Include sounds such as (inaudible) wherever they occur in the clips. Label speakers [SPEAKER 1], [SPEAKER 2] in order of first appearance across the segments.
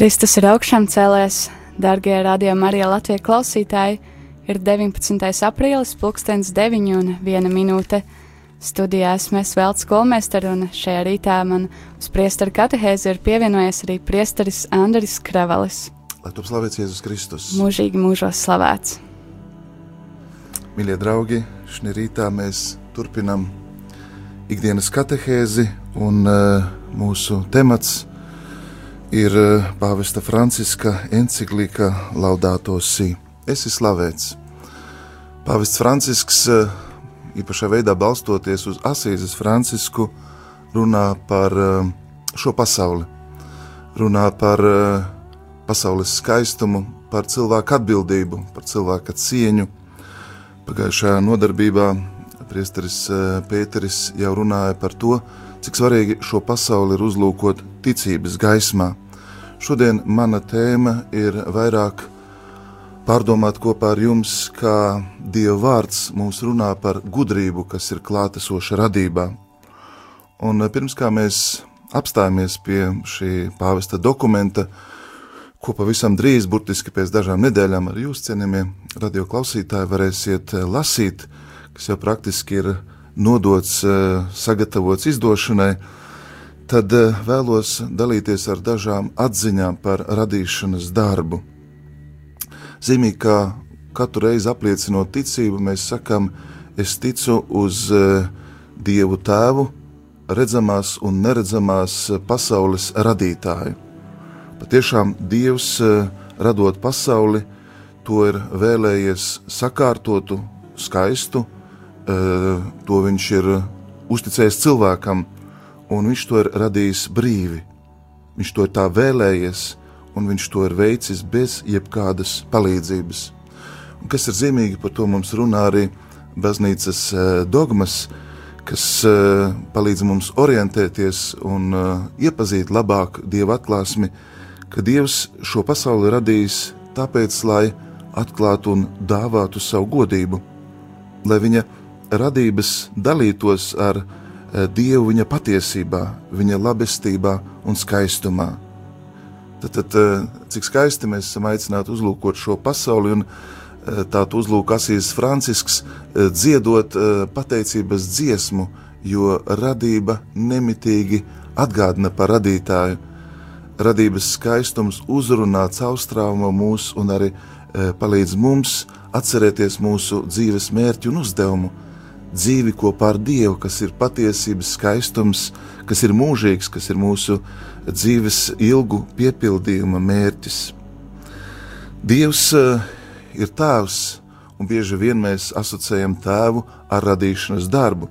[SPEAKER 1] Kristus ir augšām cēlēs, darbie radio Marija Latvijas klausītāji. Ir 19. aprīlis, pulkstenis 9 un 1 minūte. Studijā esmu es Veltes Kolmēster, un šajā rītā man uz priesteru katehēzi ir pievienojies arī priesteris Andris Kravalis.
[SPEAKER 2] Lai tu slavēts Jēzus Kristus.
[SPEAKER 1] Mūžīgi mūžos slavēts.
[SPEAKER 2] Mīļie draugi, šī rītā mēs turpinam ikdienas katehēzi, un uh, mūsu temats ir eh, Pāvesta Franciska encyklika Laudāto Si. Es esmu slavēts. Pāvests Francisks, eh, īpašā veidā balstoties uz Asīzes Francisku, runā par eh, šo pasauli, runā par pasaules skaistumu, par cilvēku atbildību, par cilvēka cieņu. Pagājušajā nodarbībā priesteris Pēteris jau runāja par to, cik svarīgi šo pasauli ir uzlūkot ticības gaismā. Šodien mana tēma ir vairāk pārdomāt kopā ar jums, kā Dieva vārds mums runā par gudrību, kas ir klātesoša radībā. Un pirms kā mēs apstājamies pie šī pāvesta dokumenta, ko pavisam drīz, burtiski pēc dažām nedēļām, ar jūs cienījamie radioklausītāji varēsiet lasīt, kas jau praktiski ir nodots, sagatavots izdošanai tad eh, vēlos dalīties ar dažām atziņām par radīšanas darbu. Zīmīgi, kā katru reizi apliecinot ticību, mēs sakām, es ticu uz uh, Dievu Tēvu, redzamās un neredzamās pasaules radītāju. Patiešām Dievs, radot pasauli, to ir vēlējies sakārtotu, skaistu, to viņš ir uzticējis cilvēkam, un viņš to ir radījis brīvi. Viņš to ir tā vēlējies, un viņš to ir veicis bez jebkādas palīdzības. Un kas ir zīmīgi, par to mums runā arī baznīcas eh, dogmas, kas eh, palīdz mums orientēties un eh, iepazīt labāk dieva atklāsmi, ka Dievs šo pasauli radījis tāpēc, lai atklātu un dāvātu savu godību, lai viņa radības dalītos ar Eh, Dievu viņa patiesībā, viņa labestībā un skaistumā. Tad, tad eh, cik skaisti mēs esam aicināti uzlūkot šo pasauli un eh, tādu uzlūku Asīs Francisks, dziedot pateicības dziesmu, jo radība nemitīgi atgādina par radītāju. Radības skaistums uzrunā caurstrāvumu mūs un arī palīdz mums atcerēties mūsu dzīves mērķi un uzdevumu dzīvi kopā ar Dievu, kas ir patiesības skaistums, kas ir mūžīgs, kas ir mūsu dzīves ilgu piepildījuma mērķis. Dievs uh, ir tēvs, un bieži vien mēs asociējam tēvu ar radīšanas darbu,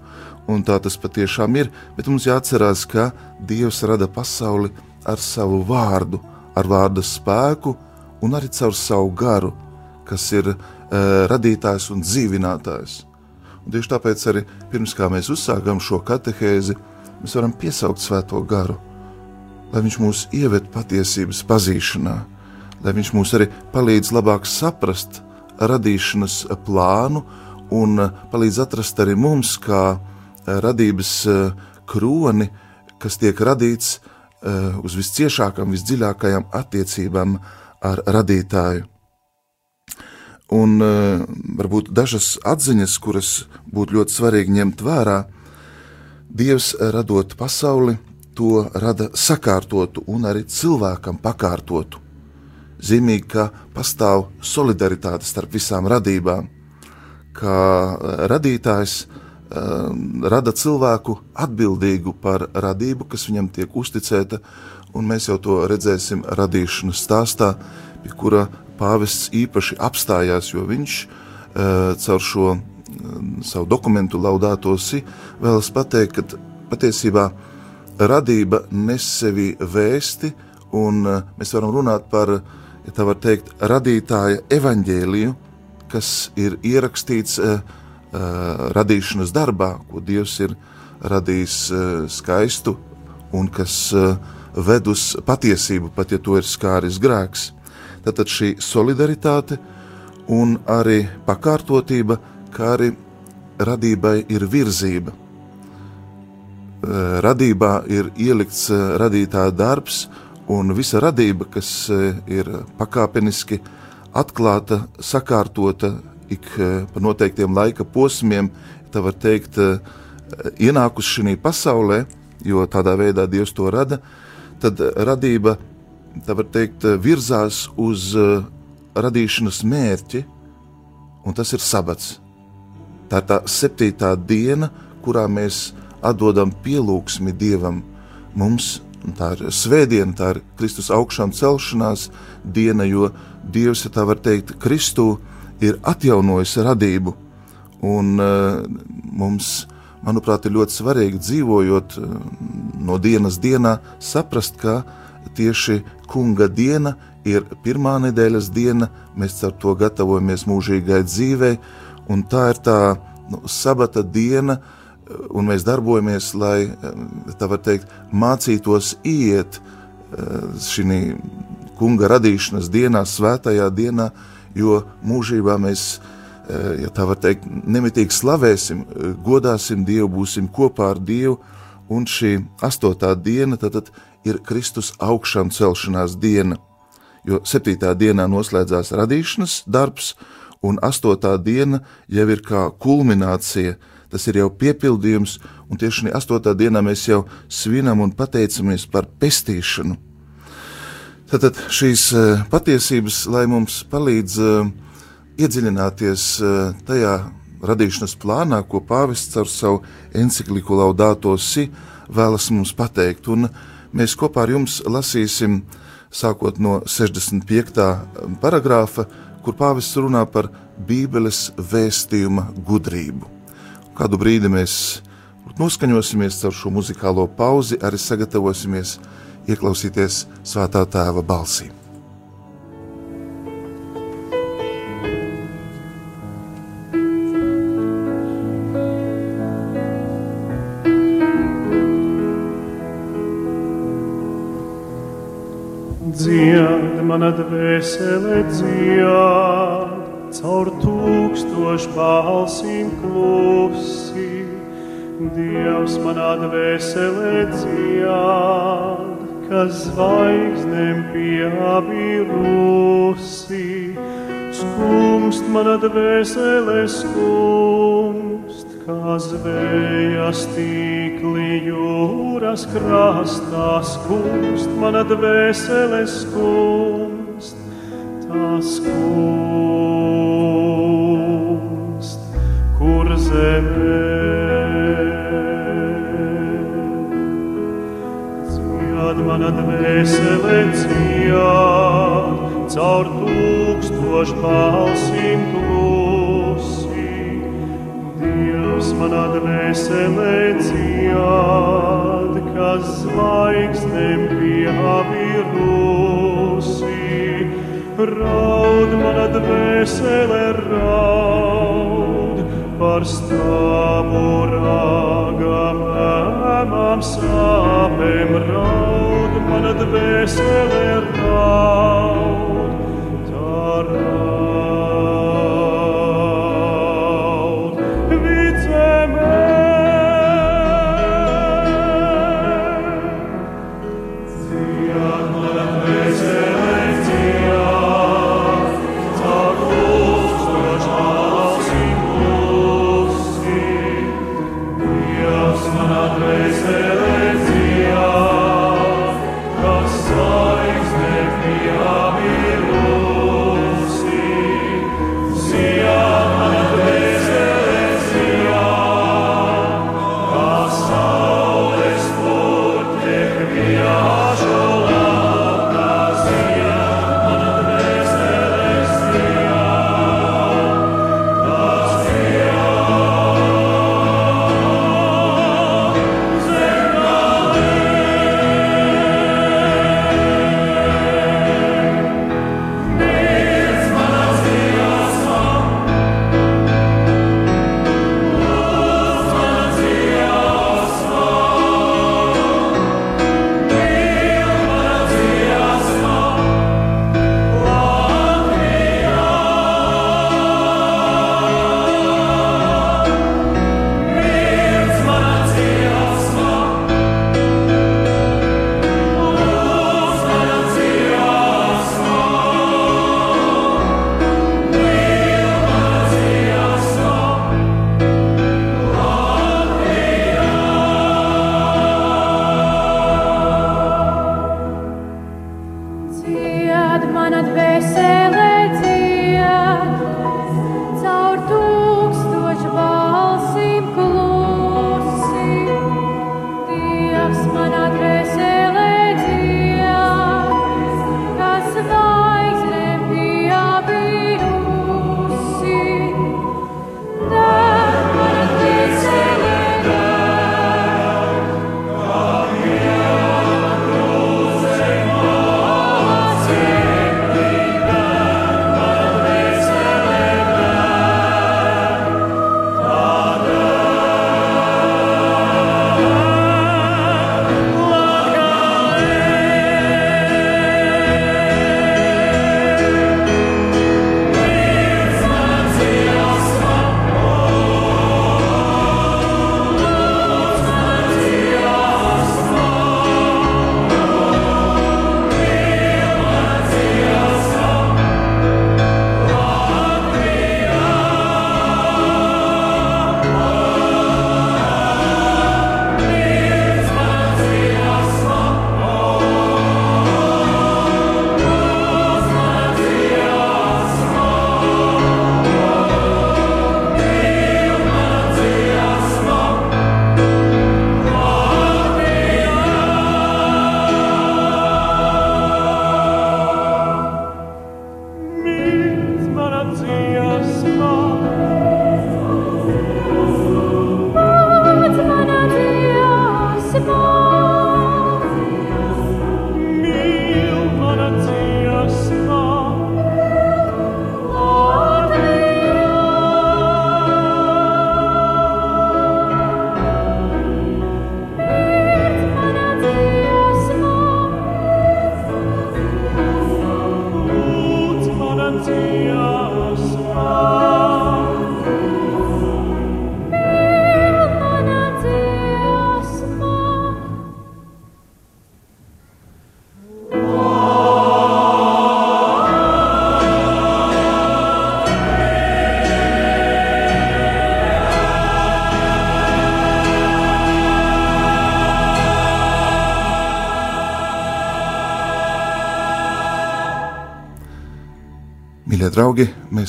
[SPEAKER 2] un tā tas patiešām ir, bet mums jāatcerās, ka Dievs rada pasauli ar savu vārdu, ar vārda spēku un arī caur savu garu, kas ir uh, radītājs un dzīvinātājs. Un tieši tāpēc arī pirms mēs uzsākam šo katehēzi, mēs varam piesaukt Svēto garu, lai Viņš mūs ieved patiesības pazīšanā, lai Viņš mūs arī palīdz labāk saprast radīšanas plānu un palīdz atrast arī mums, kā radības kroni, kas tiek radīts uz visciešākām, visdziļākajām attiecībām ar radītāju un uh, varbūt dažas atziņas, kuras būtu ļoti svarīgi ņemt vērā. Dievs radot pasauli, to rada sakārtotu un arī cilvēkam pakārtotu. Zīmīgi, ka pastāv solidaritāte starp visām radībām, ka radītājs uh, rada cilvēku atbildīgu par radību, kas viņam tiek uzticēta, un mēs jau to redzēsim radīšanas stāstā, pie kura pāvests īpaši apstājās, jo viņš uh, caur šo uh, savu dokumentu laudātosi vēlas pateikt, ka patiesībā radība nes sevi vēsti, un uh, mēs varam runāt par, ja tā var teikt, radītāja evaņģēliju, kas ir ierakstīts uh, radīšanas darbā, ko Dievs ir radījis uh, skaistu un kas uh, ved uz patiesību, pat ja to ir skāris grēks. Tātad šī solidaritāte un arī pakārtotība, kā arī radībai ir virzība. Radībā ir ielikts radītāja darbs, un visa radība, kas ir pakāpeniski atklāta, sakārtota ik pa noteiktiem laika posmiem, tā var teikt, ienākusi šajā pasaulē, jo tādā veidā Dievs to rada, tad radība, tā var teikt, virzās uz radīšanas mērķi, un tas ir sabats. Tā ir tā septītā diena, kurā mēs atdodam pielūgsmi Dievam. Mums tā ir svētdiena, tā ir Kristus augšām celšanās diena, jo Dievs, ja tā var teikt, Kristū ir atjaunojis radību. Un uh, mums, manuprāt, ir ļoti svarīgi dzīvojot uh, no dienas dienā, saprast, ka tieši kunga diena ir pirmā nedēļas diena, mēs ar to gatavojamies mūžīgai dzīvei, un tā ir tā nu, sabata diena, un mēs darbojamies, lai tā var teikt, mācītos iet šī kunga radīšanas dienā, svētajā dienā, jo mūžībā mēs, ja tā var teikt, nemitīgi slavēsim, godāsim Dievu, būsim kopā ar Dievu, un šī astotā diena tad, tad ir Kristus augšām celšanās diena jo septītā dienā noslēdzās radīšanas darbs, un astotā diena jau ir kā kulminācija, tas ir jau piepildījums, un tieši šajā astotā dienā mēs jau svinam un pateicamies par pestīšanu. Tātad šīs eh, patiesības, lai mums palīdz uh, iedziļināties uh, tajā radīšanas plānā, ko pāvests ar savu encikliku Laudāto Si vēlas mums pateikt, un mēs kopā ar jums lasīsim sākot no 65. paragrāfa, kur pāvests runā par Bībeles vēstījuma gudrību. Kādu brīdi mēs noskaņosimies ar šo muzikālo pauzi, arī sagatavosimies ieklausīties Svētā Tēva balsī.
[SPEAKER 3] Mana dvēsele dzied, caur tūkstošu balsīm klusi. Dievs manā dvēsele dzied, kas zvaigznēm pieabirusi. Skumst mana dvēsele skumst kā zvējas tīkli jūras krastā skumst, mana dvēsele skumst, tā skumst, kur zemē. Dzied mana dvēsele dzied, caur tūkstošu balsīm klusi. Dievs manā dvēselē dzied, kas zvaigznēm pieabirusi. Raud manā dvēselē raud par stāvu rāgam, ēmām sāpēm. Raud manā dvēselē raud,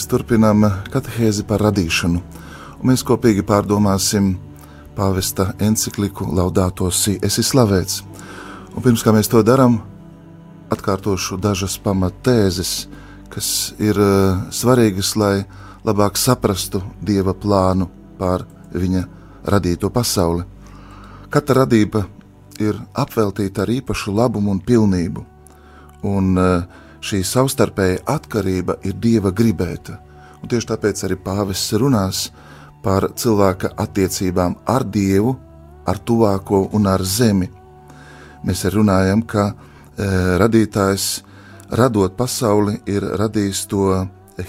[SPEAKER 2] mēs turpinām katehēzi par radīšanu, un mēs kopīgi pārdomāsim pāvesta encikliku Laudāto Si, esi slavēts. Un pirms kā mēs to darām, atkārtošu dažas pamatēzes, kas ir uh, svarīgas, lai labāk saprastu Dieva plānu pār viņa radīto pasauli. Katra radība ir apveltīta ar īpašu labumu un pilnību, un uh, šī savstarpēja atkarība ir dieva gribēta. Un tieši tāpēc arī pāvests runās par cilvēka attiecībām ar dievu, ar tuvāko un ar zemi. Mēs arī runājam, ka e, radītājs, radot pasauli, ir radījis to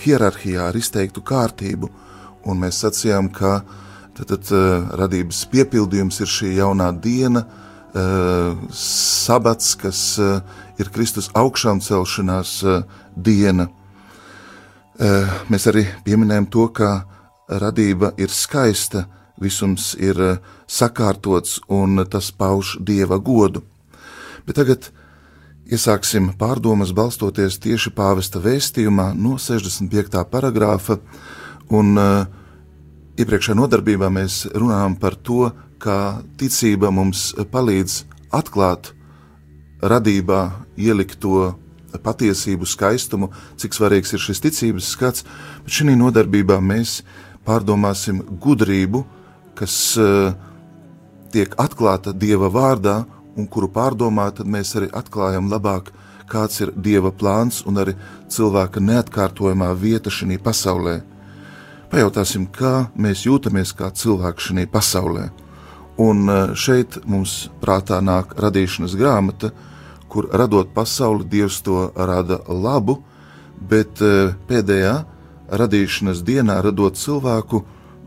[SPEAKER 2] hierarhijā ar izteiktu kārtību, un mēs sacījām, ka tad, tad, e, radības piepildījums ir šī jaunā diena, sabats, kas e, ir Kristus augšām celšanās uh, diena. Mēs arī pieminējam to, ka radība ir skaista, visums ir sakārtots un tas pauž dieva godu. Bet tagad iesāksim pārdomas balstoties tieši pāvesta vēstījumā no 65. paragrāfa, un iepriekšējā nodarbībā mēs runājam par to, kā ticība mums palīdz atklāt radībā ielikto patiesību, skaistumu, cik svarīgs ir šis ticības skats, bet šī nodarbībā mēs pārdomāsim gudrību, kas uh, tiek atklāta Dieva vārdā, un kuru pārdomā, tad mēs arī atklājam labāk, kāds ir Dieva plāns un arī cilvēka neatkārtojamā vieta šajā pasaulē. Pajautāsim, kā mēs jūtamies kā cilvēki šajā pasaulē. Un uh, šeit mums prātā nāk radīšanas grāmata, kur radot pasauli, Dievs to rada labu, bet e, pēdējā radīšanas dienā, radot cilvēku,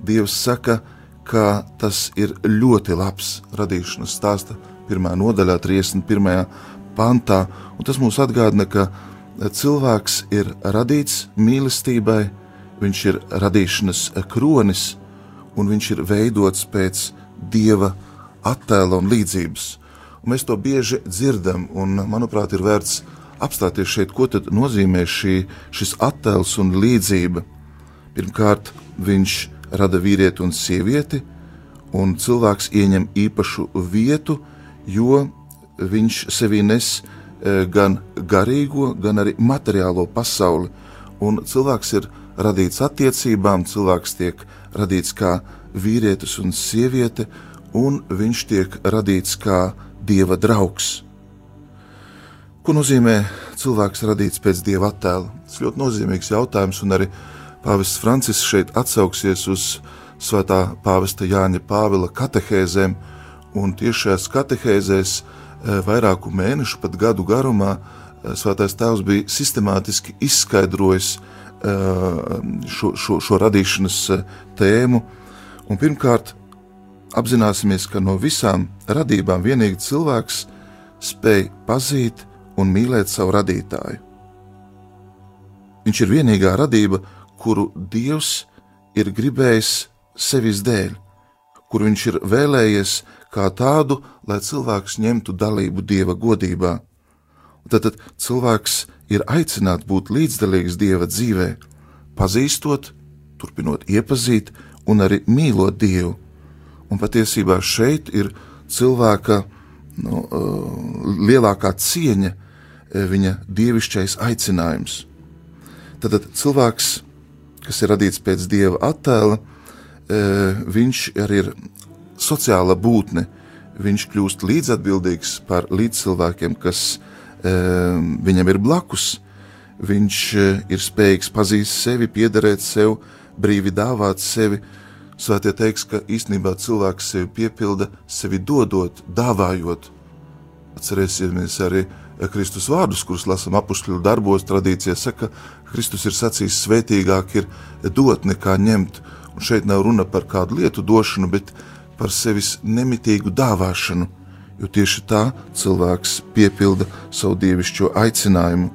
[SPEAKER 2] Dievs saka, ka tas ir ļoti labs radīšanas stāsta pirmā nodaļā, 31. pantā, un tas mums atgādina, ka cilvēks ir radīts mīlestībai, viņš ir radīšanas kronis, un viņš ir veidots pēc Dieva attēla un līdzības. Un mēs to bieži dzirdam, un, manuprāt, ir vērts apstāties šeit, ko nozīmē šī, šis attēls un līdzība. Pirmkārt, viņš rada vīrieti un sievieti, un cilvēks ieņem īpašu vietu, jo viņš sevī nes e, gan garīgo, gan arī materiālo pasauli. Un cilvēks ir radīts attiecībām, cilvēks tiek radīts kā vīrietis un sieviete, un viņš tiek radīts kā dieva draugs. Ko nozīmē cilvēks radīts pēc dieva attēla? Tas ļoti nozīmīgs jautājums, un arī Pāvests Francisks šeit atsauksies uz Svētā Pāvesta Jāņa Pāvila katehēzēm, un tieši šajās katehēzēs eh, vairāku mēnešu, pat gadu garumā, eh, Svētais Tēvs bija sistemātiski izskaidrojis eh, šo, šo, šo radīšanas tēmu, un pirmkārt apzināsimies, ka no visām radībām vienīgi cilvēks spēj pazīt un mīlēt savu radītāju. Viņš ir vienīgā radība, kuru Dievs ir gribējis sevis dēļ, kur viņš ir vēlējies kā tādu, lai cilvēks ņemtu dalību Dieva godībā. Tad, tad cilvēks ir aicināts būt līdzdalīgs Dieva dzīvē, pazīstot, turpinot iepazīt un arī mīlot Dievu Un patiesībā šeit ir cilvēka nu, lielākā cieņa, viņa dievišķais aicinājums. Tad cilvēks, kas ir radīts pēc dieva attēla, viņš arī ir sociāla būtne. Viņš kļūst līdzatbildīgs par līdzcilvēkiem, kas viņam ir blakus. Viņš ir spējīgs pazīt sevi, piederēt sev, brīvi dāvāt sevi, Svētie teiks, ka īstenībā cilvēks sevi piepilda, sevi dodot, dāvājot. Atcerēsimies arī Kristus vārdus, kurus lasām apakšļu darbos. Tradīcija saka, ka Kristus ir sacījis, svētīgāk ir dot nekā ņemt. Un šeit nav runa par kādu lietu došanu, bet par sevis nemitīgu dāvāšanu, jo tieši tā cilvēks piepilda savu dievišķo aicinājumu.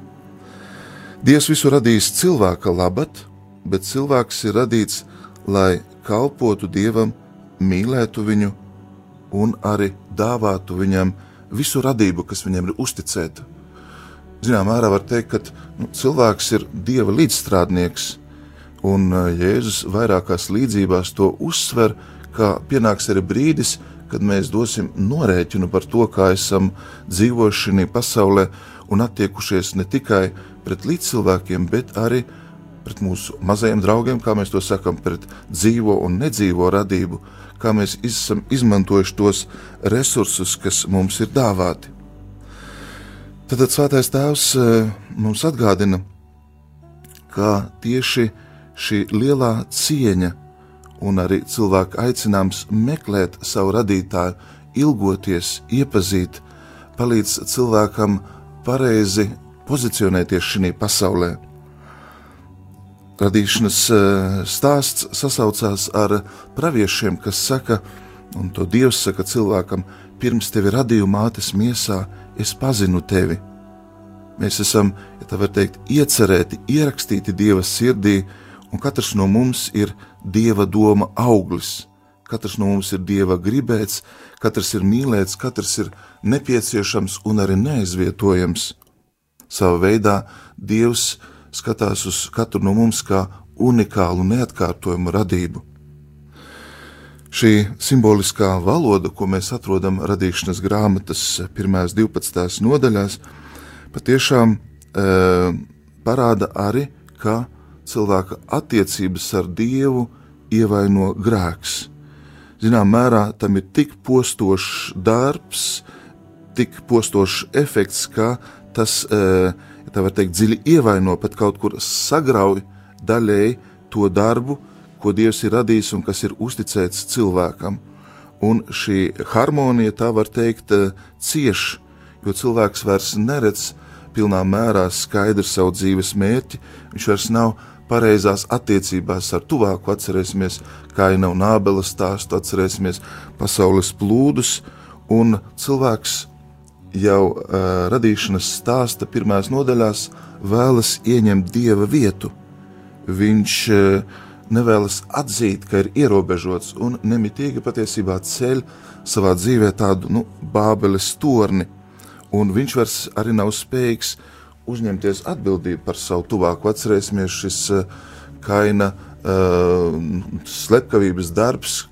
[SPEAKER 2] Dievs visu radījis cilvēka labad, bet cilvēks ir radīts, lai kalpotu Dievam, mīlētu viņu un arī dāvātu viņam visu radību, kas viņam ir uzticēta. Zināmā mērā var teikt, ka nu, cilvēks ir dieva līdzstrādnieks, un Jēzus vairākās līdzībās to uzsver, ka pienāks arī brīdis, kad mēs dosim norēķinu par to, kā esam dzīvojuši šajā pasaulē un attiekušies ne tikai pret līdzcilvēkiem, bet arī pret mūsu mazajiem draugiem, kā mēs to sakām, pret dzīvo un nedzīvo radību, kā mēs esam izmantojuši tos resursus, kas mums ir dāvāti. Tad Svētais Tēvs eh, mums atgādina, ka tieši šī lielā cieņa un arī cilvēka aicinājums meklēt savu radītāju, ilgoties, iepazīt, palīdz cilvēkam pareizi pozicionēties šajā pasaulē. Radīšanas eh, stāsts sasaucās ar praviešiem, kas saka, un to Dievs saka cilvēkam, pirms tevi radīju mātes miesā, es pazinu tevi. Mēs esam, ja tā var teikt, iecerēti, ierakstīti Dieva sirdī, un katrs no mums ir dieva doma auglis. Katrs no mums ir dieva gribēts, katrs ir mīlēts, katrs ir nepieciešams un arī neaizvietojams. Savā veidā Dievs skatās uz katru no mums kā unikālu, neatkārtojumu radību. Šī simboliskā valoda, ko mēs atrodam radīšanas grāmatas pirmās 12. nodaļās, patiešām e, parāda arī, ka cilvēka attiecības ar Dievu ievaino grēks. Zinām, mērā tam ir tik postošs darbs, tik postošs efekts, ka tas, ja tā var teikt, dziļi ievaino, pat kaut kur sagrauj daļēji to darbu, ko Dievs ir radījis un kas ir uzticēts cilvēkam. Un šī harmonija, tā var teikt, cieš, jo cilvēks vairs neredz pilnā mērā skaidru savu dzīves mērķi, viņš vairs nav pareizās attiecībās ar tuvāku, atcerēsimies Kaina un Ābela stāstu, atcerēsimies pasaules plūdus, un cilvēks jau uh, radīšanas stāsta pirmās nodaļās vēlas ieņemt dieva vietu. Viņš uh, nevēlas atzīt, ka ir ierobežots un nemitīgi patiesībā ceļ savā dzīvē tādu nu, bābeles torni, un viņš vairs arī nav spējīgs uzņemties atbildību par savu tuvāko. Atcerēsimies šis uh, kaina uh, slepkavības darbs,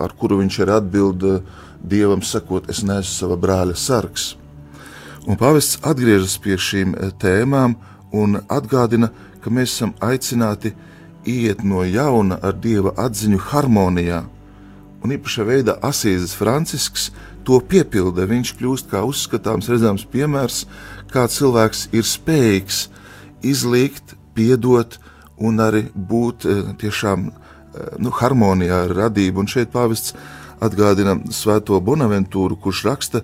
[SPEAKER 2] ar kuru viņš ir atbildējis uh, dievam, sakot, es neesmu sava brāļa sargs. Un pāvests atgriežas pie šīm uh, tēmām un atgādina, ka mēs esam aicināti iet no jauna ar dieva atziņu harmonijā. Un īpašā veidā Asīzes Francisks to piepilda. Viņš kļūst kā uzskatāms, redzams piemērs, kā cilvēks ir spējīgs izlikt, piedot un arī būt eh, tiešām eh, nu, harmonijā ar radību. Un šeit pāvests atgādina Svēto Bonaventūru, kurš raksta,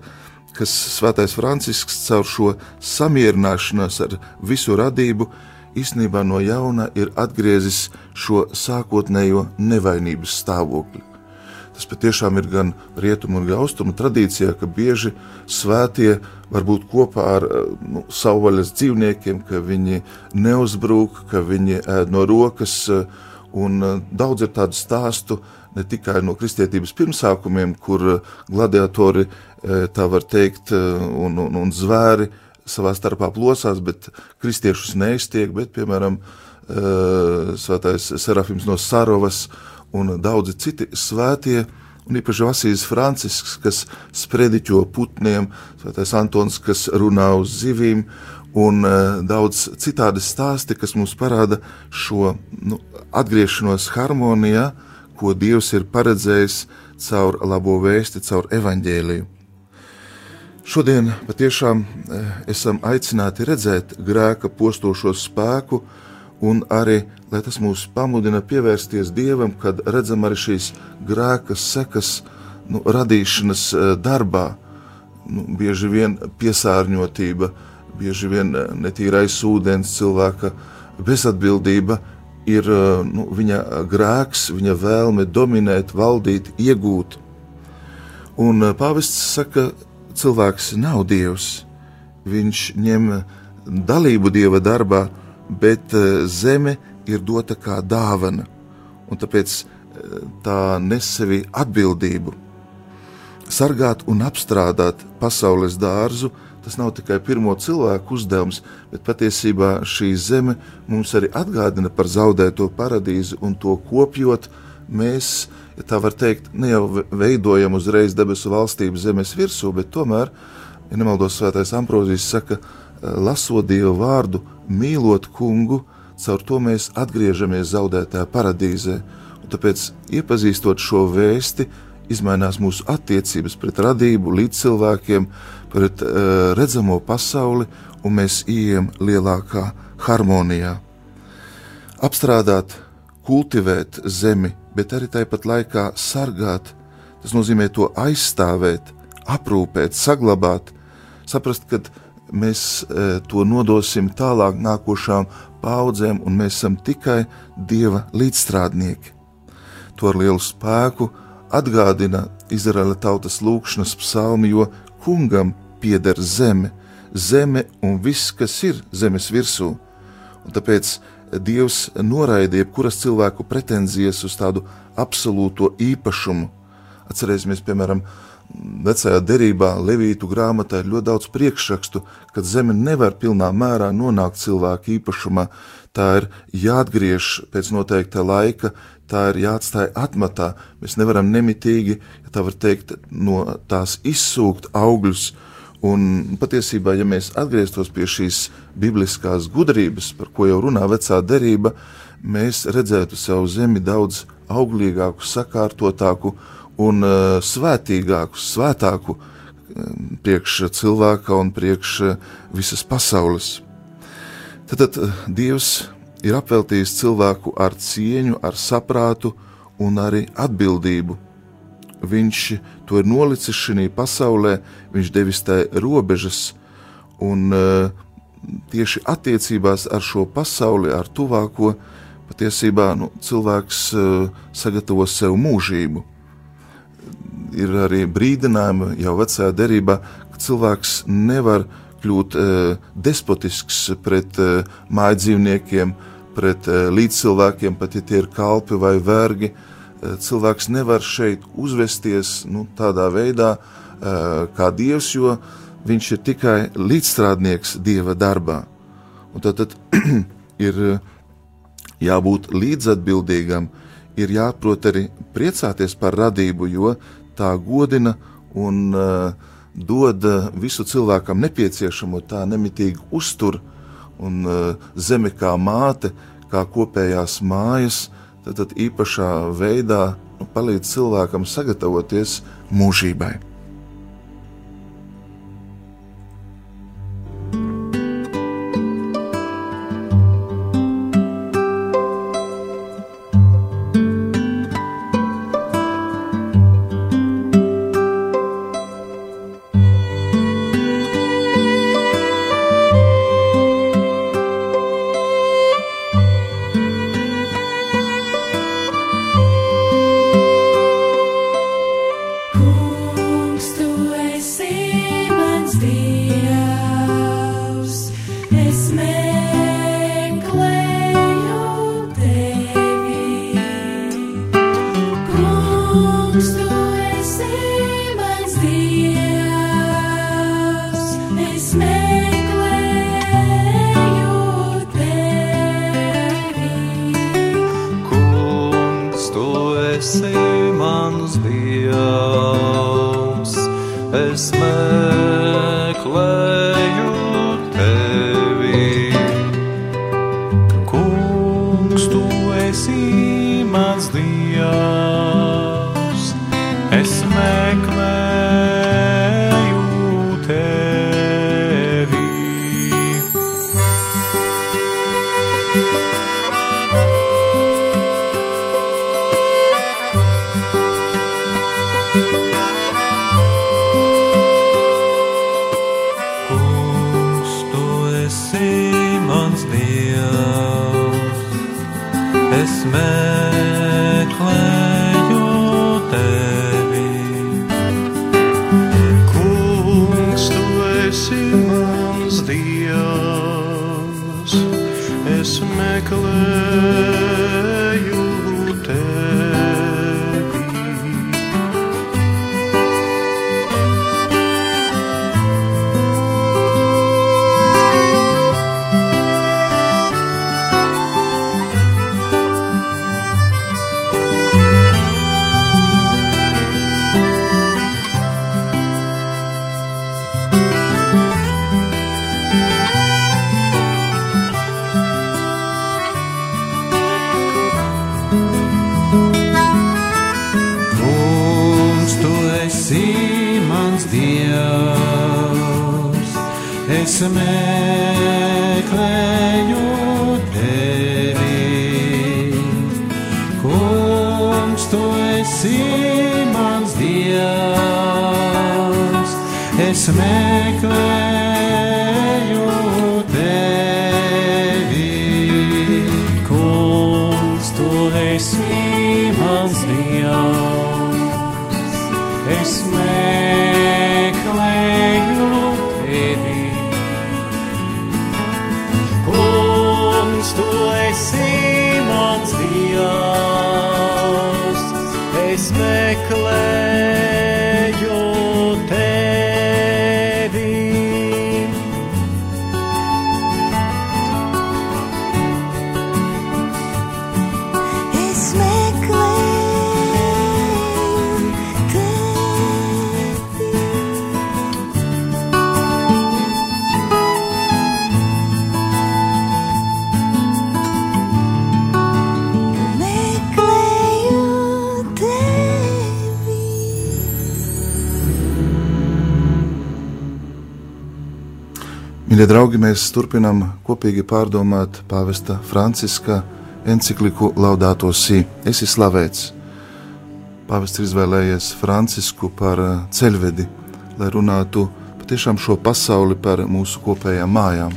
[SPEAKER 2] ka Svētais Francisks caur šo samierināšanos ar visu radību īstenībā no jauna ir atgriezis šo sākotnējo nevainības stāvokli. Tas patiešām ir gan rietumu, gan austrumu tradīcijā, ka bieži svētie var būt kopā ar eh, nu, savvaļas dzīvniekiem, ka viņi neuzbrūk, ka viņi ēd no rokas. Eh, un eh, daudz ir tādu stāstu ne tikai no kristietības pirmsākumiem, kur gladiatori, tā var teikt, un, un, un zvēri savā starpā plosās, bet kristiešus neiztiek, bet, piemēram, svētais Serafims no Sarovas un daudzi citi svētie, un īpaši Vasīs Francisks, kas sprediķo putniem, svētais Antons, kas runā uz zivīm, un daudz citādi stāsti, kas mums parāda šo nu, atgriešanos harmonijā, ko Dievs ir paredzējis caur labo vēsti, caur evaņģēliju. Šodien patiešām uh, esam aicināti redzēt grēka postošo spēku, un arī lai tas mūs pamudina pievērsties Dievam, kad redzam arī šīs grēka sekas nu, radīšanas e, darbā. Nu, bieži vien piesārņotība, bieži vien e, netīrais ūdens, cilvēka bezatbildība ir e, nu, viņa grēks, viņa vēlme dominēt, valdīt, iegūt. Un pāvests saka, cilvēks nav dievs. Viņš ņem dalību dieva darbā, bet zeme ir dota kā dāvana, un tāpēc eh, tā nes sevi atbildību. Sargāt un apstrādāt pasaules dārzu, tas nav tikai pirmo cilvēku uzdevums, bet patiesībā šī zeme mums arī atgādina par zaudēto paradīzi un to kopjot. Mēs, ja tā var teikt, ne jau veidojam uzreiz debesu valstību zemes virsū, bet tomēr, ja nemaldos, Svētais Ambrozijas saka, lasot Dievu vārdu, mīlot kungu, caur to mēs atgriežamies zaudētā paradīzē. Un tāpēc, iepazīstot šo vēsti, izmainās mūsu attiecības pret radību, līdz cilvēkiem, pret uh, redzamo pasauli, un mēs ieejam lielākā harmonijā. Apstrādāt, kultivēt zemi, bet arī tāpat laikā sargāt, tas nozīmē to aizstāvēt, aprūpēt, saglabāt, saprast, ka mēs uh, to nodosim tālāk nākošām paudzēm, un mēs esam tikai Dieva līdzstrādnieki. To ar lielu spēku atgādina Izraēla tautas lūkšanas psalmi, jo kungam pieder zeme, zeme un viss, kas ir zemes virsū. Un tāpēc Dievs noraidīja jebkuras cilvēku pretenzijas uz tādu absolūto īpašumu. Atcerēsimies, piemēram, vecajā derībā, Levītu grāmatā ir ļoti daudz priekšrakstu, ka zeme nevar pilnā mērā nonākt cilvēku īpašumā. Tā ir jāatgriež pēc noteikta laika, tā ir jāatstāj atmatā. Mēs nevaram nemitīgi, ja tā var teikt, no tās izsūkt augļus. Un patiesībā, ja mēs atgrieztos pie šīs bibliskās gudrības, par ko jau runā vecā derība, mēs redzētu savu zemi daudz auglīgāku, sakārtotāku un uh, svētīgāku, svētāku um, priekš cilvēka un priekš uh, visas pasaules. Tad, tad Dievs ir apveltījis cilvēku ar cieņu, ar saprātu un arī atbildību. Viņš to ir nolicis šajā pasaulē, viņš devis tai robežas, un uh, tieši attiecībās ar šo pasauli, ar tuvāko, patiesībā nu, cilvēks uh, sagatavo sev mūžību. Ir arī brīdinājumi jau vecajā derībā, ka cilvēks nevar kļūt uh, despotisks pret uh, mājdzīvniekiem, uh, pret eh, līdzcilvēkiem, pat ja tie ir kalpi vai vergi. Eh, cilvēks nevar šeit uzvesties nu, tādā veidā, eh, kā dievs, jo viņš ir tikai līdzstrādnieks dieva darbā. Un tad, tad (clears throat) ir jābūt līdzatbildīgam, ir jāprot arī priecāties par radību, jo tā godina un uh, dod visu cilvēkam nepieciešamo, tā nemitīgi uztur un uh, zeme kā māte, kā kopējās mājas, tad, tad īpašā veidā nu, palīdz cilvēkam sagatavoties mūžībai.
[SPEAKER 4] nesmekler.
[SPEAKER 2] Mīļie draugi, mēs turpinām kopīgi pārdomāt pāvesta Franciska encikliku Laudāto Si. Es esmu slavēts. Pāvests ir izvēlējies Francisku par eh, ceļvedi, lai runātu patiešām šo pasauli par mūsu kopējām mājām.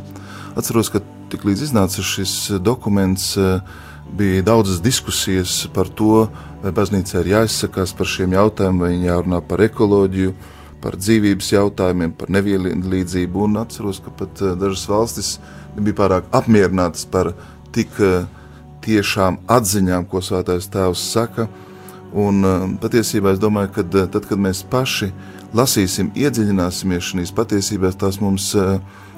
[SPEAKER 2] Atceros, ka tiklīdz iznāca šis dokuments, eh, bija daudzas diskusijas par to, vai baznīcā ir jāizsakās par šiem jautājumiem, vai jārunā par ekoloģiju, par dzīvības jautājumiem, par nevienlīdzību. Un atceros, ka pat eh, dažas valstis nebija pārāk apmierinātas par tik eh, tiešām atziņām, ko Svētais Tēvs saka. Un eh, patiesībā es domāju, ka tad, kad mēs paši lasīsim, iedziļināsimies šajās patiesībās, tās mums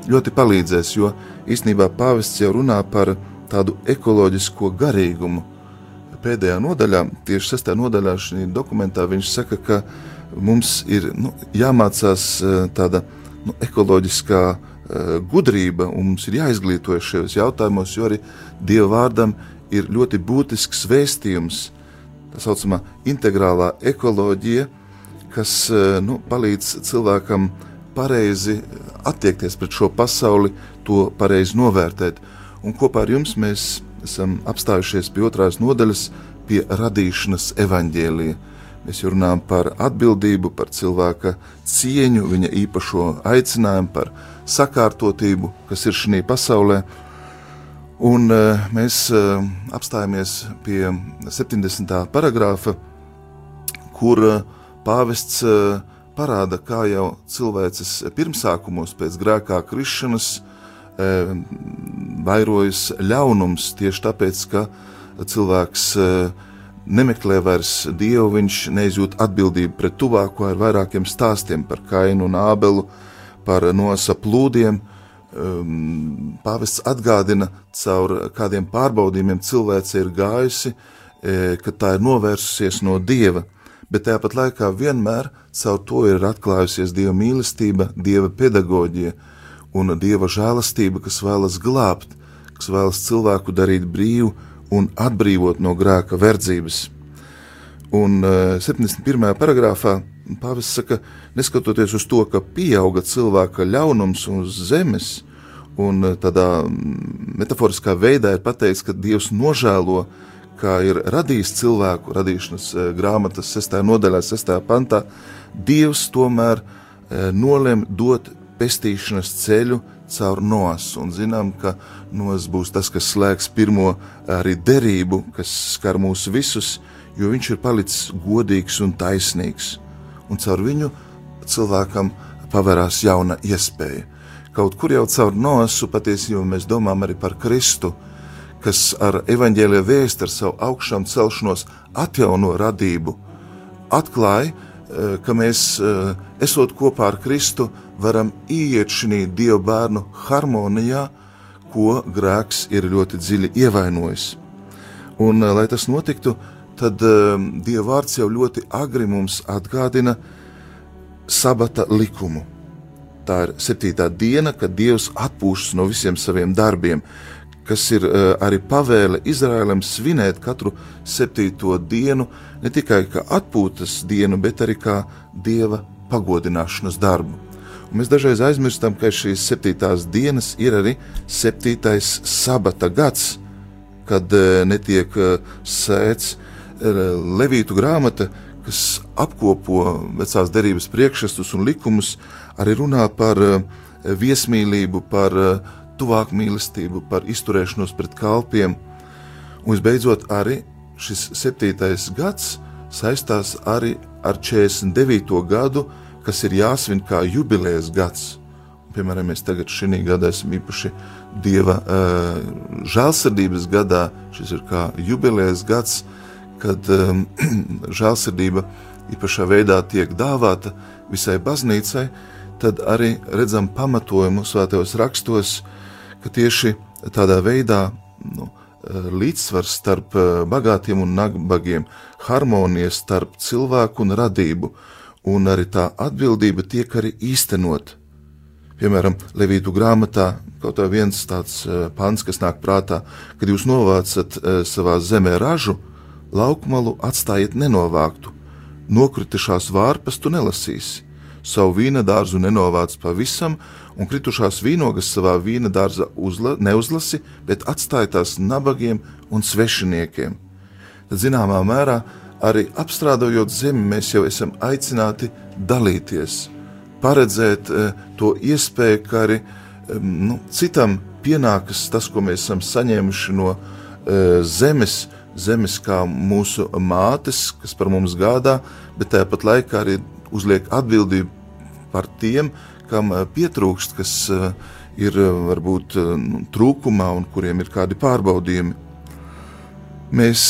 [SPEAKER 2] ļoti palīdzēs. Jo īstenībā pāvests jau runā par tādu ekoloģisko garīgumu. Pēdējā nodaļā, tieši sestajā nodaļā šajā dokumentā, viņš saka, ka mums ir nu, jāmācās eh, tāda nu, ekoloģiskā eh, gudrība, un mums ir jāizglītojas šajos jautājumos, jo arī Dieva vārdam ir ļoti būtisks vēstījums, tā saucamā integrālā ekoloģija, kas eh, nu, palīdz cilvēkam pareizi attiekties pret šo pasauli, to pareizi novērtēt. Un kopā ar jums mēs esam apstājušies pie otrās nodaļas, pie radīšanas evaņģēlija. Mēs runājam par atbildību, par cilvēka cieņu, viņa īpašo aicinājumu, par sakārtotību, kas ir šajā pasaulē. Un eh, mēs eh, apstājamies pie 70. paragrāfa, kur eh, pāvests parāda, kā jau cilvēces pirmsākumos pēc grēkā krišanas vairojas ļaunums tieši tāpēc, ka cilvēks eh, nemeklē vairs dievu, viņš neizjūt atbildību pret tuvāko ar vairākiem stāstiem par kainu un ābelu, par nosa plūdiem. Um, Pāvests atgādina, caur kādiem pārbaudījumiem cilvēce ir gājusi, e, ka tā ir novērsusies no dieva, bet tāpat laikā vienmēr caur to ir atklājusies dieva mīlestība, dieva pedagoģija un dieva žēlastība, kas vēlas glābt, kas vēlas cilvēku darīt brīvu un atbrīvot no grēka verdzības. Un eh, 71. paragrāfā Pāvests saka, neskatoties uz to, ka pieauga cilvēka ļaunums uz zemes, un eh, tādā metaforiskā veidā ir pateikts, ka Dievs nožēlo, kā ir radījis cilvēku radīšanas eh, grāmatas 6. nodaļā, 6. pantā, Dievs tomēr eh, nolem dot pestīšanas ceļu caur nosu, un zinām, ka nos būs tas, kas slēgs pirmo arī derību, kas skar mūs visus, jo viņš ir palicis godīgs un taisnīgs un caur viņu cilvēkam pavērās jauna iespēja. Kaut kur jau caur nosu patiesībā mēs domājam arī par Kristu, kas ar evaņģēlīja vēstu, ar savu augšām celšanos atjauno radību, atklāja, ka mēs, eh, esot kopā ar Kristu, varam ieiet šī Dieva bērnu harmonijā, ko grēks ir ļoti dziļi ievainojis. Un, eh, lai tas notiktu, tad Dieva vārds jau ļoti agri mums atgādina sabata likumu. Tā ir septītā diena, kad Dievs atpūšas no visiem saviem darbiem, kas ir uh, arī pavēle Izrēlam svinēt katru septīto dienu, ne tikai kā atpūtas dienu, bet arī kā Dieva pagodināšanas darbu. Un mēs dažreiz aizmirstam, ka šīs septītās dienas ir arī septītais sabata gads, kad eh, netiek eh, sēts eh, Levītu grāmata, kas apkopo vecās derības priekšstus un likumus, arī runā par viesmīlību, par tuvāku mīlestību, par izturēšanos pret kalpiem. Un visbeidzot, arī šis septītais gads saistās arī ar 49. gadu, kas ir jāsvin kā jubilejas gads. Piemēram, mēs tagad šī gada esam īpaši Dieva uh, žēlsirdības gadā. Šis ir kā jubilejas gads, kad um, (clears throat) žēlsirdība īpašā veidā tiek dāvāta visai baznīcai, tad arī redzam pamatojumu svētajos rakstos, ka tieši tādā veidā nu, līdzsvars starp bagātiem un nabagiem, harmonija starp cilvēku un radību, un arī tā atbildība tiek arī īstenot. Piemēram, Levītu grāmatā kaut kā viens tāds pants, kas nāk prātā, kad jūs novācat savā zemē ražu, laukmalu atstājiet nenovāktu, nokritušās vārpas tu nelasīsi, savu vīna dārzu nenovāc pavisam, un kritušās vīnogas savā vīna dārza uzla, neuzlasi, bet atstāj tās nabagiem un svešiniekiem. Tad, zināmā mērā, arī apstrādājot zemi, mēs jau esam aicināti dalīties paredzēt eh, to iespēju, ka arī nu, citam pienākas tas, ko mēs esam saņēmuši no eh, zemes, zemes kā mūsu mātes, kas par mums gādā, bet tāpat laikā arī uzliek atbildību par tiem, kam eh, pietrūkst, kas ir varbūt nu, trūkumā un kuriem ir kādi pārbaudījumi. Mēs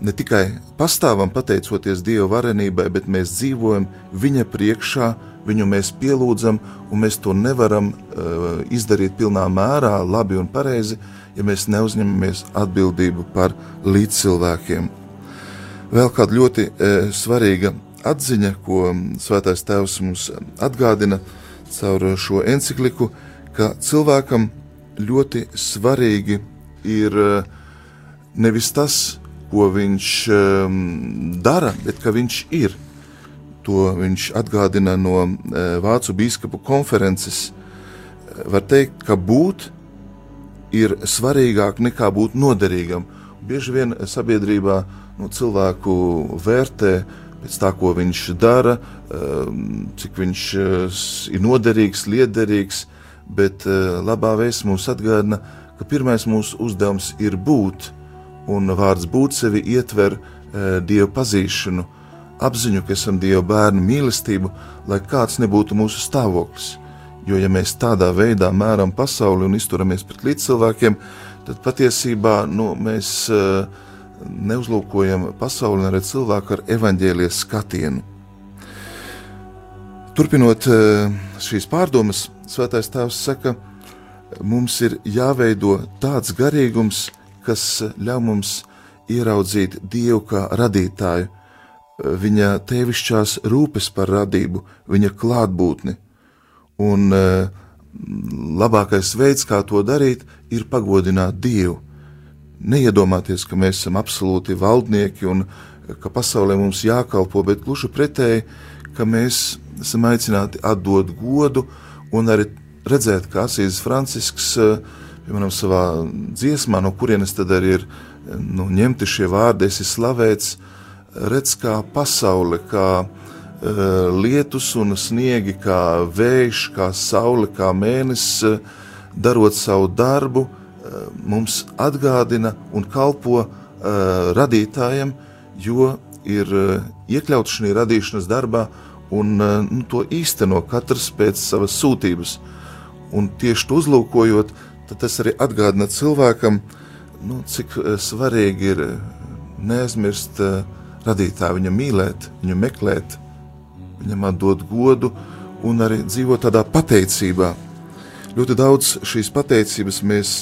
[SPEAKER 2] ne tikai pastāvam pateicoties Dieva varenībai, bet mēs dzīvojam Viņa priekšā, viņu mēs pielūdzam, un mēs to nevaram uh, izdarīt pilnā mērā, labi un pareizi, ja mēs neuzņemamies atbildību par līdzcilvēkiem. Vēl kāda ļoti uh, svarīga atziņa, ko Svētais Tēvs mums atgādina caur šo encikliku, ka cilvēkam ļoti svarīgi ir uh, nevis tas, ko viņš um, dara, bet ka viņš ir. To viņš atgādina no e, Vācu biskupu konferences. Var teikt, ka būt ir svarīgāk nekā būt noderīgam. Bieži vien sabiedrībā nu, cilvēku vērtē pēc tā, ko viņš dara, e, cik viņš e, ir noderīgs, liederīgs, bet labā vēsts mums atgādina, ka pirmais mūsu uzdevums ir būt, un vārds būt sevi ietver dievu pazīšanu apziņu, ka esam Dieva bērni mīlestību, lai kāds nebūtu mūsu stāvoklis. Jo, ja mēs tādā veidā mēram pasauli un izturamies pret līdzcilvēkiem, tad patiesībā nu, mēs uh, neuzlūkojam pasauli un arī cilvēku ar evaņģēlijas skatienu. Turpinot uh, šīs pārdomas, Svētais Tēvs saka, mums ir jāveido tāds garīgums, kas ļauj mums ieraudzīt Dievu kā radītāju, viņa tēvišķās rūpes par radību, viņa klātbūtni. Un uh, labākais veids, kā to darīt, ir pagodināt Dievu. Neiedomāties, ka mēs esam absolūti valdnieki un ka pasaulē mums jākalpo, bet gluži pretēji, ka mēs esam aicināti atdot godu un arī redzēt, kā Asīs Francisks, uh, piemēram, savā dziesmā, no kurienes tad arī ir nu, ņemti šie vārdi, esi slavēts, redz kā pasaule, kā uh, lietus un sniegi, kā vējš, kā saule, kā mēnesis, darot savu darbu, uh, mums atgādina un kalpo uh, radītājiem, jo ir uh, iekļauts šajā radīšanas darbā un uh, nu, to īsteno katrs pēc savas sūtības. Un tieši to uzlūkojot, tas arī atgādina cilvēkam, nu, cik svarīgi ir neaizmirst radītāju, viņam mīlēt, viņu meklēt, viņam atdot godu un arī dzīvot tādā pateicībā. Ļoti daudz šīs pateicības mēs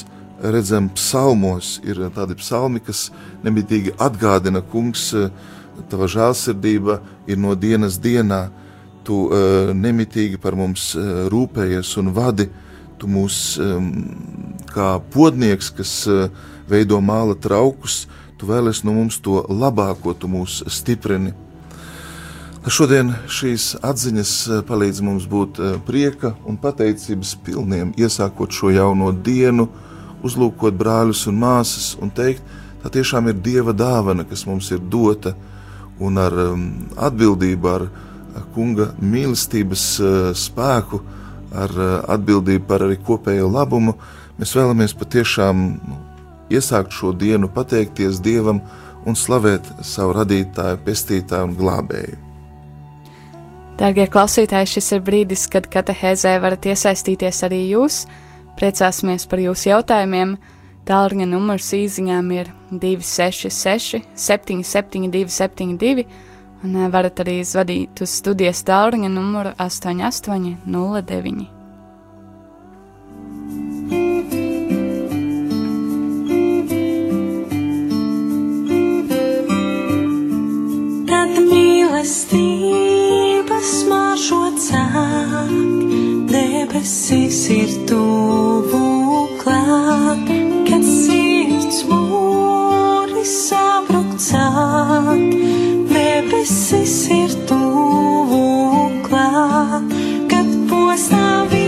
[SPEAKER 2] redzam psalmos. Ir tādi psalmi, kas nemitīgi atgādina, kungs, tava žēlsirdība ir no dienas dienā. Tu uh, nemitīgi par mums uh, rūpējies un vadi. Tu mūs um, kā podnieks, kas uh, veido māla traukus, uh, tu vēlies no mums to labāko, tu mūs stiprini. Šodien šīs atziņas eh, palīdz mums būt eh, prieka un pateicības pilniem, iesākot šo jauno dienu, uzlūkot brāļus un māsas un teikt, tā tiešām ir Dieva dāvana, kas mums ir dota, un ar um, atbildību, ar, kunga mīlestības uh, spēku, ar uh, atbildību par arī kopējo labumu, mēs vēlamies patiešām nu, iesākt šo dienu, pateikties Dievam un slavēt savu radītāju, pestītāju un glābēju.
[SPEAKER 1] Dārgie klausītāji, šis ir brīdis, kad katehēzē varat iesaistīties arī jūs. Priecāsimies par jūsu jautājumiem. Tālruņa numurs īsiņām ir 266, 772, 72, un eh, varat arī zvadīt uz studijas tālruņa numuru 8809.
[SPEAKER 4] Tad mīlestība smaržo cāk, debesis ir tuvu klāt, kad sirds mūri sabruk cāk, debesis ir tuvu klāt, kad postā vietas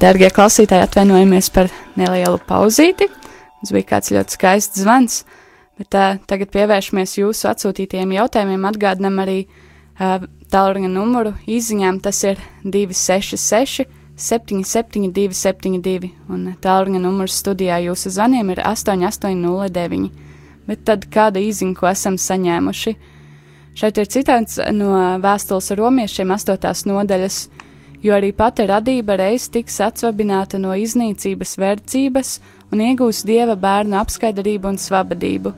[SPEAKER 1] darbie klausītāji, atvainojamies par nelielu pauzīti. Mums bija kāds ļoti skaists zvans, bet uh, tagad pievēršamies jūsu atsūtītajiem jautājumiem. Atgādinam arī uh, tālruņa numuru izziņām. Tas ir 266, 772, 72, un tālruņa numurs studijā jūsu zvaniem ir 8809. Bet tad kāda izziņa, ko esam saņēmuši? Šeit ir citāts no vēstules romiešiem 8. nodaļas, jo arī pati radība reiz tiks atsvabināta no iznīcības verdzības un iegūs dieva bērnu apskaidarību un svabadību.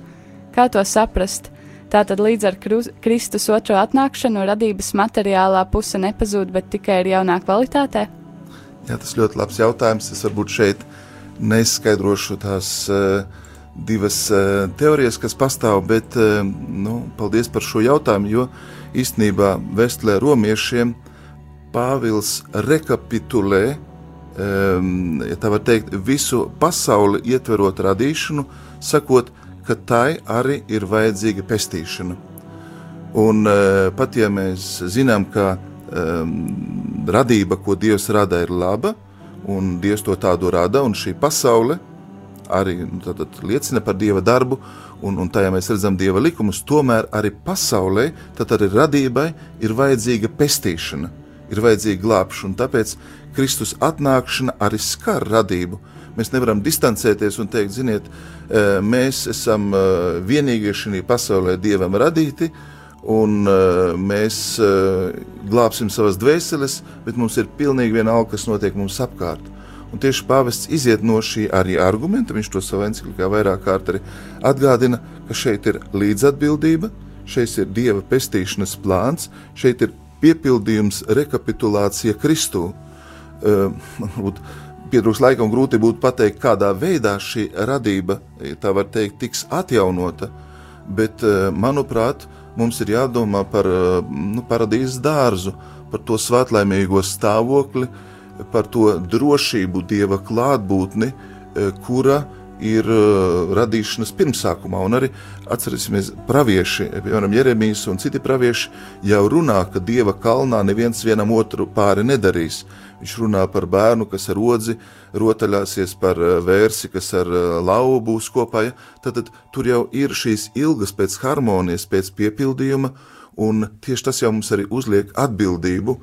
[SPEAKER 1] Kā to saprast? Tātad līdz ar Kristus otro atnākšanu radības materiālā puse nepazūd, bet tikai ir jaunā kvalitātē?
[SPEAKER 2] Jā, tas ļoti labs jautājums. Es varbūt šeit neskaidrošu tās uh, divas uh, teorijas, kas pastāv, bet uh, nu, paldies par šo jautājumu, jo īstenībā Vestlē romiešiem Pāvils rekapitulē um, ja teikt, visu pasauli ietverot radīšanu, sakot, ka tai arī ir vajadzīga pestīšana. Un uh, pat ja mēs zinām, ka um, radība, ko Dievs rada, ir laba, un Dievs to tādu rada, un šī pasaule arī nu, tad, tad liecina par Dieva darbu, un, un tajā mēs redzam Dieva likumus, tomēr arī pasaulē, tad arī radībai ir vajadzīga pestīšana, ir vajadzīga glābšana. Tāpēc Kristus atnākšana arī skar radību. Mēs nevaram distancēties un teikt, ziniet, e, mēs esam e, vienīgie šajā pasaulē dievam radīti, un e, mēs glābsim savas dvēseles, bet mums ir pilnīgi vienalga, kas notiek mums apkārt. Un tieši pāvests iziet no šī arī argumenta, viņš to savā encyklikā vairāk kārt arī atgādina, ka šeit ir līdzatbildība, šeit ir dieva pestīšanas plāns, šeit ir piepildījums, rekapitulācija Kristū. Varbūt pietrūks laika un grūti būtu pateikt, kādā veidā šī radība, tā var teikt, tiks atjaunota. Bet, manuprāt, mums ir jādomā par nu, paradīzes dārzu, par to svētlaimīgo stāvokli, par to drošību, dieva klātbūtni, kura ir radīšanas pirmsākumā. Un arī atcerēsimies, pravieši, piemēram, Jeremijas un citi pravieši jau runā, ka dieva kalnā neviens vienam otru pāri nedarīs. Viņš runā par bērnu, kas ar odzi rotaļāsies, par eh, vērsi, kas ar eh, lauvu būs kopā. Ja? Tad, tad tur jau ir šīs ilgas pēc harmonijas, pēc piepildījuma, un tieši tas jau mums arī uzliek atbildību,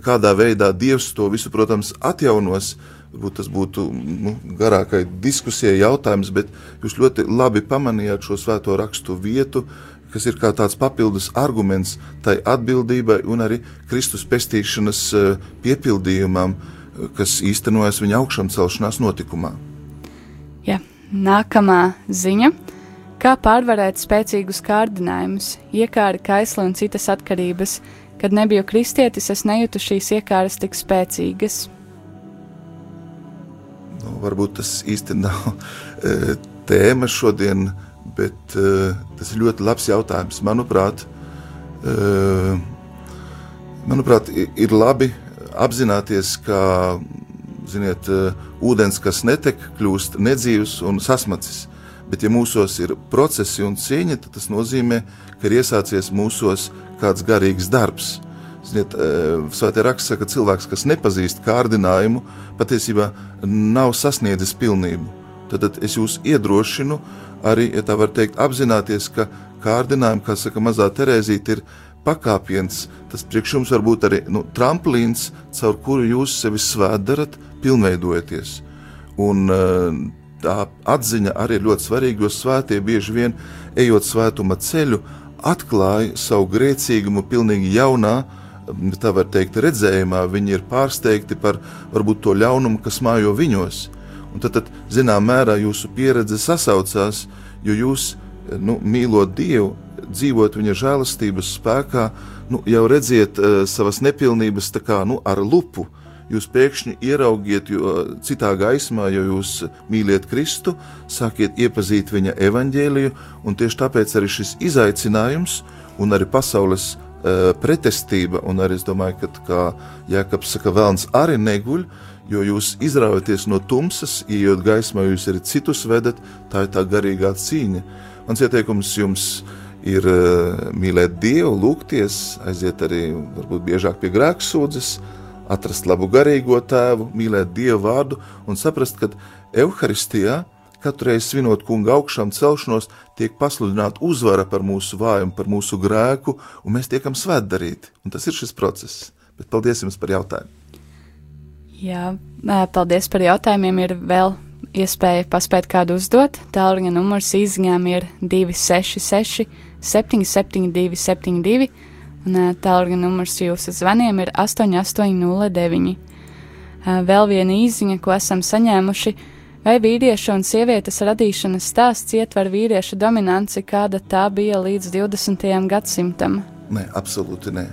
[SPEAKER 2] kādā veidā Dievs to visu, protams, atjaunos. Varbūt tas būtu nu, garākai diskusijai jautājums, bet jūs ļoti labi pamanījāt šo svēto rakstu vietu, kas ir kā tāds papildus arguments tai atbildībai un arī Kristus pestīšanas eh, piepildījumam, eh, kas īstenojas viņa augšām celšanās notikumā.
[SPEAKER 1] Ja, nākamā ziņa. Kā pārvarēt spēcīgus kārdinājumus, iekāri, kaisli un citas atkarības? Kad nebiju kristietis, es nejūtu šīs iekāras tik spēcīgas.
[SPEAKER 2] Nu, varbūt tas īsti nav (laughs) e, tēma šodien, bet uh, tas ir ļoti labs jautājums. Manuprāt, uh, manuprāt ir labi apzināties, ka ziniet, ūdens, kas netek, kļūst nedzīvs un sasmacis. Bet, ja mūsos ir procesi un cīņa, tad tas nozīmē, ka ir iesācies mūsos kāds garīgs darbs. Ziniet, Svētajā rakstā saka, ka cilvēks, kas nepazīst kārdinājumu, patiesībā nav sasniedzis pilnību. Tad, tad es jūs iedrošinu arī, ja tā var teikt, apzināties, ka kārdinājumi, kā saka mazā Terēzīte, ir pakāpiens. Tas priekš jums var būt arī nu, tramplīns, caur kuru jūs sevi svētdarat, pilnveidojaties. Un eh, tā atziņa arī ir ļoti svarīga, jo svētie bieži vien, ejot svētuma ceļu, atklāja savu grēcīgumu pilnīgi jaunā, tā var teikt, redzējumā. Viņi ir pārsteigti par varbūt to ļaunumu, kas mājo viņos. Un tad, tad zinām, mērā jūsu pieredze sasaucās, jo jūs, nu, mīlot Dievu, dzīvot viņa žēlastības spēkā, nu, jau redziet uh, savas nepilnības kā, nu, ar lupu. Jūs pēkšņi ieraugiet jo, citā gaismā, jo jūs mīliet Kristu, sākiet iepazīt viņa evaņģēliju, un tieši tāpēc arī šis izaicinājums un arī pasaules pretestība, un arī es domāju, ka, kā Jēkabs saka, vēlns arī neguļ, jo jūs izraujaties no tumsas, ieejot gaismā, jūs arī citus vedat, tā ir tā garīgā cīņa. Mans ieteikums jums ir uh, mīlēt Dievu, lūgties, aiziet arī varbūt biežāk pie grēksūdzes, atrast labu garīgo tēvu, mīlēt Dievu vārdu un saprast, ka Euharistijā katru reizi svinot kunga augšām celšanos, tiek pasludināta uzvara par mūsu vājumu, par mūsu grēku, un mēs tiekam svētdarīti. Un tas ir šis process. Bet paldies jums par jautājumu!
[SPEAKER 1] Jā, paldies par jautājumiem. Ir vēl iespēja paspēt kādu uzdot. Tālruņa numurs izziņām ir 266, 772, 72, un tālruņa numurs jūsu zvaniem ir 8809. Ē, Vēl viena īziņa, ko esam saņēmuši, vai vīrieša un sievietes radīšanas stāsts ietver vīrieša dominanci, kāda tā bija līdz 20. gadsimtam.
[SPEAKER 2] Nē, absolūti nē.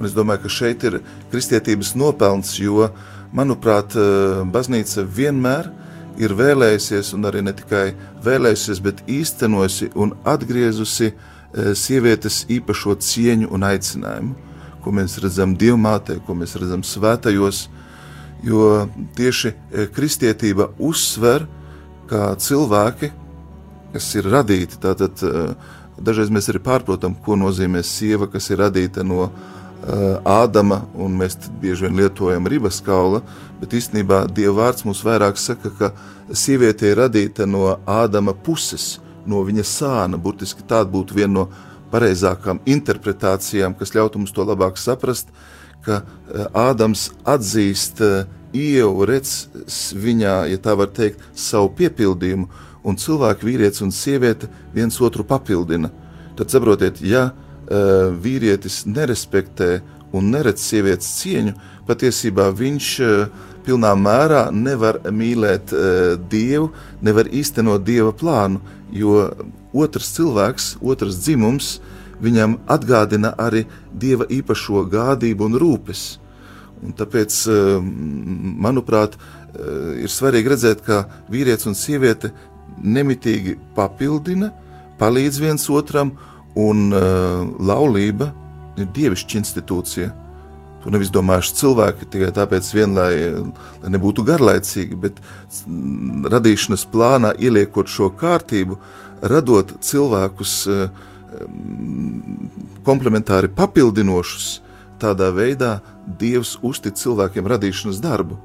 [SPEAKER 2] Un es domāju, ka šeit ir kristietības nopelns, jo, manuprāt, eh, baznīca vienmēr ir vēlējusies, un arī ne tikai vēlējusies, bet īstenojusi un atgriezusi eh, sievietes īpašo cieņu un aicinājumu, ko mēs redzam dievmātē, ko mēs redzam svētajos, jo tieši eh, kristietība uzsver, kā cilvēki, kas ir radīti, tātad eh, dažreiz mēs arī pārprotam, ko nozīmē sieva, kas ir radīta no uh, Ādama, un mēs bieži vien lietojam ribas kaula, bet īstenībā Dieva vārds mums vairāk saka, ka sieviete ir radīta no Ādama puses, no viņa sāna, burtiski tāda būtu viena no pareizākām interpretācijām, kas ļautu mums to labāk saprast, ka eh, Ādams atzīst eh, ievu, redz viņā, ja tā var teikt, savu piepildījumu, un cilvēki, vīrietis un sieviete viens otru papildina. Tad saprotiet, ja uh, vīrietis nerespektē un neredz sievietes cieņu, patiesībā viņš pilnā mērā nevar mīlēt Dievu, nevar īstenot Dieva plānu, jo otrs cilvēks, otrs dzimums, viņam atgādina arī Dieva īpašo gādību un rūpes. Un tāpēc, eh, manuprāt, eh, ir svarīgi redzēt, ka vīrietis un sieviete nemitīgi papildina, palīdz viens otram, un eh, laulība ir dievišķa institūcija. To nevis domājuši cilvēki tikai tāpēc, vien, lai, lai nebūtu garlaicīgi, bet mm, radīšanas plānā ieliekot šo kārtību, radot cilvēkus mm, komplementāri papildinošus, tādā veidā Dievs uztic cilvēkiem radīšanas darbu.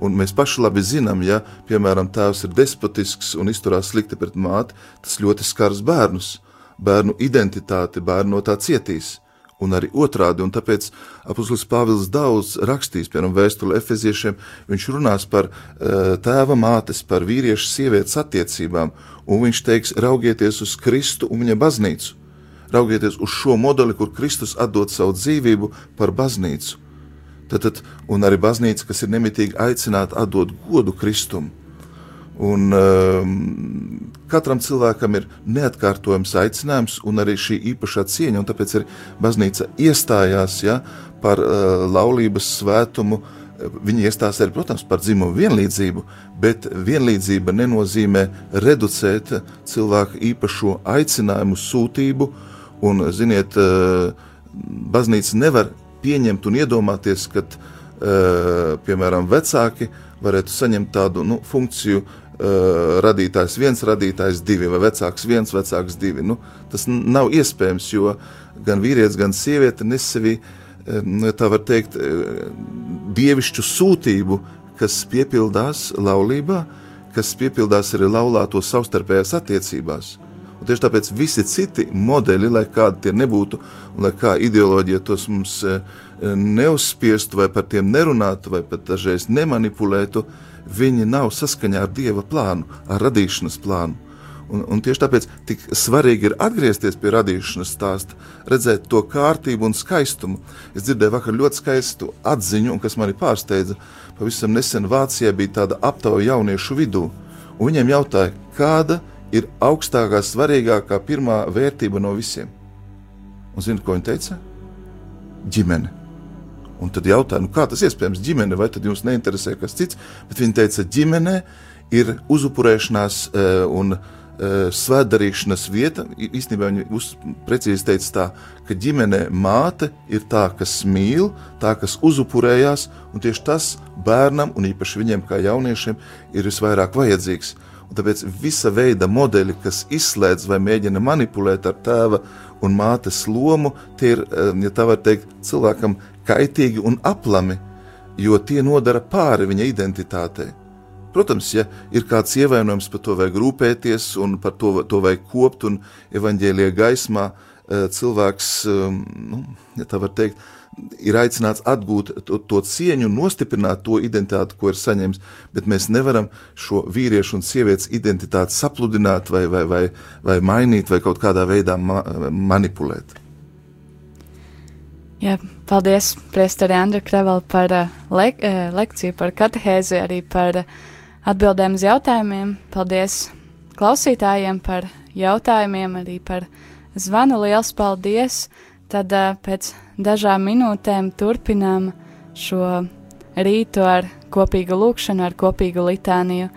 [SPEAKER 2] Un mēs paši labi zinām, ja, piemēram, tēvs ir despotisks un izturās slikti pret māti, tas ļoti skars bērnus, bērnu identitāti, bērnu no tā cietīs. Un arī otrādi, un tāpēc apustulis Pāvils daudz rakstīs, piemēram, vēstuli efeziešiem, viņš runās par uh, tēva mātes, par vīriešu sievietes attiecībām, un viņš teiks, raugieties uz Kristu un viņa baznīcu. Raugieties uz šo modeli, kur Kristus atdod savu dzīvību par baznīcu. Tad, tad, un arī baznīca, kas ir nemitīgi aicināta atdot godu Kristum. Un, um, katram cilvēkam ir neatkārtojams aicinājums, un arī šī īpašā cieņa, un tāpēc arī baznīca iestājās ja, par uh, laulības svētumu. Viņi iestājās arī, protams, par dzimumu vienlīdzību, bet vienlīdzība nenozīmē reducēt cilvēku īpašo aicinājumu, sūtību, un, ziniet, uh, baznīca nevar pieņemt un iedomāties, ka, uh, piemēram, vecāki varētu saņemt tādu nu, funkciju, uh, radītājs viens, radītājs divi, vai vecāks viens, vecāks divi. Nu, tas nav iespējams, jo gan vīrietis, gan sieviete nes sevi, tā var teikt, dievišķu sūtību, kas piepildās laulībā, kas piepildās arī laulāto savstarpējās attiecībās. Un tieši tāpēc visi citi modeļi, lai kādi tie nebūtu, un lai kā ideoloģija tos mums eh, neuzspiestu, vai par tiem nerunātu, vai pat dažreiz nemanipulētu, viņi nav saskaņā ar dieva plānu, ar radīšanas plānu. Un, un tieši tāpēc tik svarīgi ir atgriezties pie radīšanas stāsta, redzēt to kārtību un skaistumu. Es dzirdēju vakar ļoti skaistu atziņu, un kas mani pārsteidza. Pavisam nesen Vācijā bija tāda aptauja jauniešu vidū, viņiem jautāja, kāda ir augstākā, svarīgākā pirmā vērtība no visiem. Un zini, ko viņi teica? Ģimene. Un tad jautāja, nu kā tas iespējams ģimene, vai tad jums neinteresē kas cits? Bet viņi teica, ģimene ir uzupurēšanās eh, un uh, svētdarīšanas vieta. Īstenībā viņi uz, precīzi teica tā, ka ģimenē māte ir tā, kas mīl, tā, kas uzupurējās, un tieši tas bērnam, un īpaši viņiem kā jauniešiem, ir visvairāk vajadzīgs. Tāpēc visa veida modeļi, kas izslēdz vai mēģina manipulēt ar tēva un mātes lomu, tie ir, eh, ja tā var teikt, cilvēkam kaitīgi un aplami, jo tie nodara pāri viņa identitātei. Protams, ja ir kāds ievainojums, par to vajag rūpēties, un par to, to vajag kopt, un evaņģēlīja gaismā eh, cilvēks, um, nu, ja tā var teikt, ir aicināts atgūt to, to cieņu nostiprināt to identitāti, ko ir saņēmis, bet mēs nevaram šo vīriešu un sievietes identitāti sapludināt vai, vai, vai, vai mainīt vai kaut kādā veidā ma manipulēt.
[SPEAKER 1] Jā, paldies, Priesteri Andra Krevela, par uh, le uh, lekciju, par katehēzi, arī par atbildēm uz jautājumiem. Paldies klausītājiem par jautājumiem, arī par zvanu. Liels paldies! Tad pēc dažām minūtēm turpinām šo rītu ar kopīgu lūkšanu, ar kopīgu litāniju,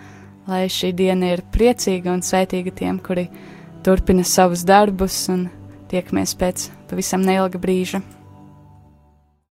[SPEAKER 1] lai šī diena ir priecīga un sveitīga tiem, kuri turpina savus darbus un tiekamies pēc pavisam neilga brīža.